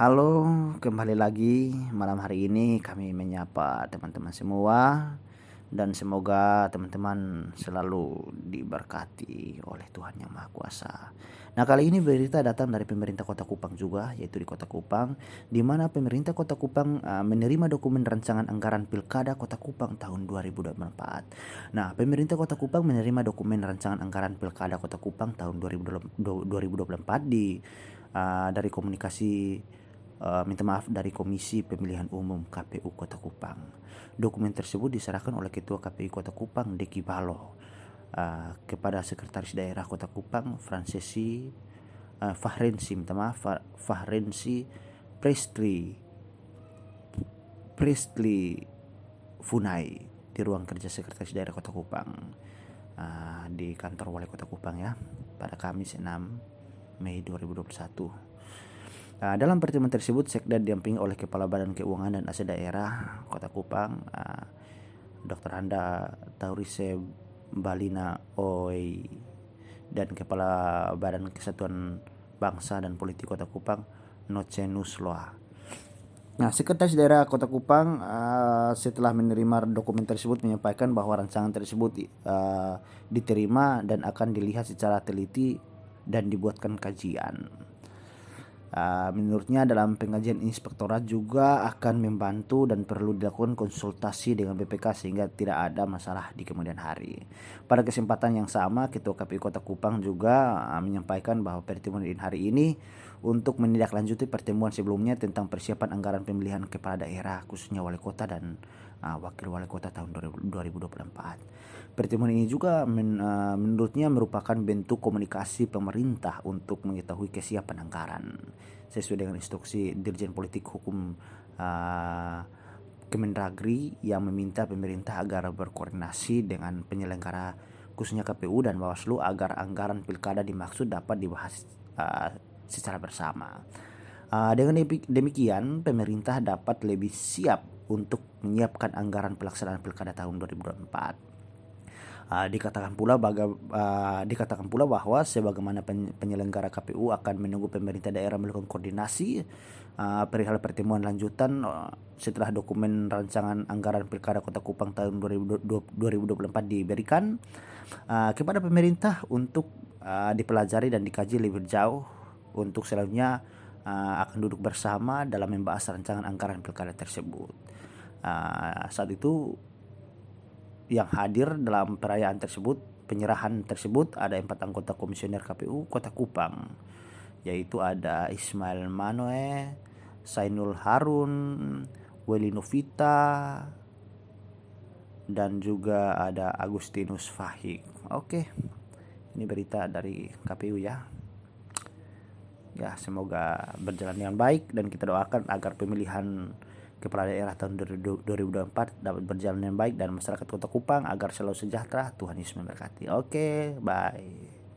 Halo, kembali lagi malam hari ini kami menyapa teman-teman semua dan semoga teman-teman selalu diberkati oleh Tuhan Yang Maha Kuasa. Nah, kali ini berita datang dari pemerintah Kota Kupang juga, yaitu di Kota Kupang, di mana pemerintah Kota Kupang uh, menerima dokumen rancangan anggaran Pilkada Kota Kupang tahun 2024. Nah, pemerintah Kota Kupang menerima dokumen rancangan anggaran Pilkada Kota Kupang tahun 2024 di uh, dari komunikasi uh, minta maaf dari Komisi Pemilihan Umum KPU Kota Kupang. Dokumen tersebut diserahkan oleh Ketua KPU Kota Kupang Deki Balo uh, kepada Sekretaris Daerah Kota Kupang Francesi uh, Fahrensi minta maaf Fahrensi Prestri Prestli Funai di ruang kerja Sekretaris Daerah Kota Kupang uh, di kantor Wali Kota Kupang ya pada Kamis 6 Mei 2021. Uh, dalam pertemuan tersebut, Sekda didampingi oleh Kepala Badan Keuangan dan Aset Daerah Kota Kupang, uh, Dr. Anda Taurise Balina Oi, dan Kepala Badan Kesatuan Bangsa dan Politik Kota Kupang, Nocenus Loa. Nah, Sekretaris Daerah Kota Kupang uh, setelah menerima dokumen tersebut menyampaikan bahwa rancangan tersebut uh, diterima dan akan dilihat secara teliti dan dibuatkan kajian. Uh, menurutnya dalam pengajian inspektorat juga akan membantu dan perlu dilakukan konsultasi dengan BPK sehingga tidak ada masalah di kemudian hari. Pada kesempatan yang sama, Ketua KPU Kota Kupang juga uh, menyampaikan bahwa pertemuan hari ini untuk menindaklanjuti pertemuan sebelumnya tentang persiapan anggaran pemilihan kepala daerah khususnya wali kota dan uh, wakil wali kota tahun 2024. Pertemuan ini juga men, uh, menurutnya merupakan bentuk komunikasi pemerintah untuk mengetahui kesiapan anggaran sesuai dengan instruksi Dirjen Politik Hukum uh, Kemendagri yang meminta pemerintah agar berkoordinasi dengan penyelenggara khususnya KPU dan Bawaslu agar anggaran pilkada dimaksud dapat dibahas uh, secara bersama. Uh, dengan demikian, pemerintah dapat lebih siap untuk menyiapkan anggaran pelaksanaan pilkada tahun 2024. Uh, dikatakan pula baga, uh, dikatakan pula bahwa sebagaimana penyelenggara KPU akan menunggu pemerintah daerah melakukan koordinasi uh, perihal pertemuan lanjutan uh, setelah dokumen rancangan anggaran Pilkada Kota Kupang tahun 2024 diberikan uh, kepada pemerintah untuk uh, dipelajari dan dikaji lebih jauh untuk selanjutnya uh, akan duduk bersama dalam membahas rancangan anggaran Pilkada tersebut. Uh, saat itu yang hadir dalam perayaan tersebut penyerahan tersebut ada empat anggota komisioner KPU Kota Kupang yaitu ada Ismail Manoe, Sainul Harun, Weli Novita dan juga ada Agustinus Fahik. Oke. Ini berita dari KPU ya. Ya, semoga berjalan dengan baik dan kita doakan agar pemilihan kepala daerah tahun 2024 dapat berjalan dengan baik dan masyarakat Kota Kupang agar selalu sejahtera. Tuhan Yesus memberkati. Oke, bye.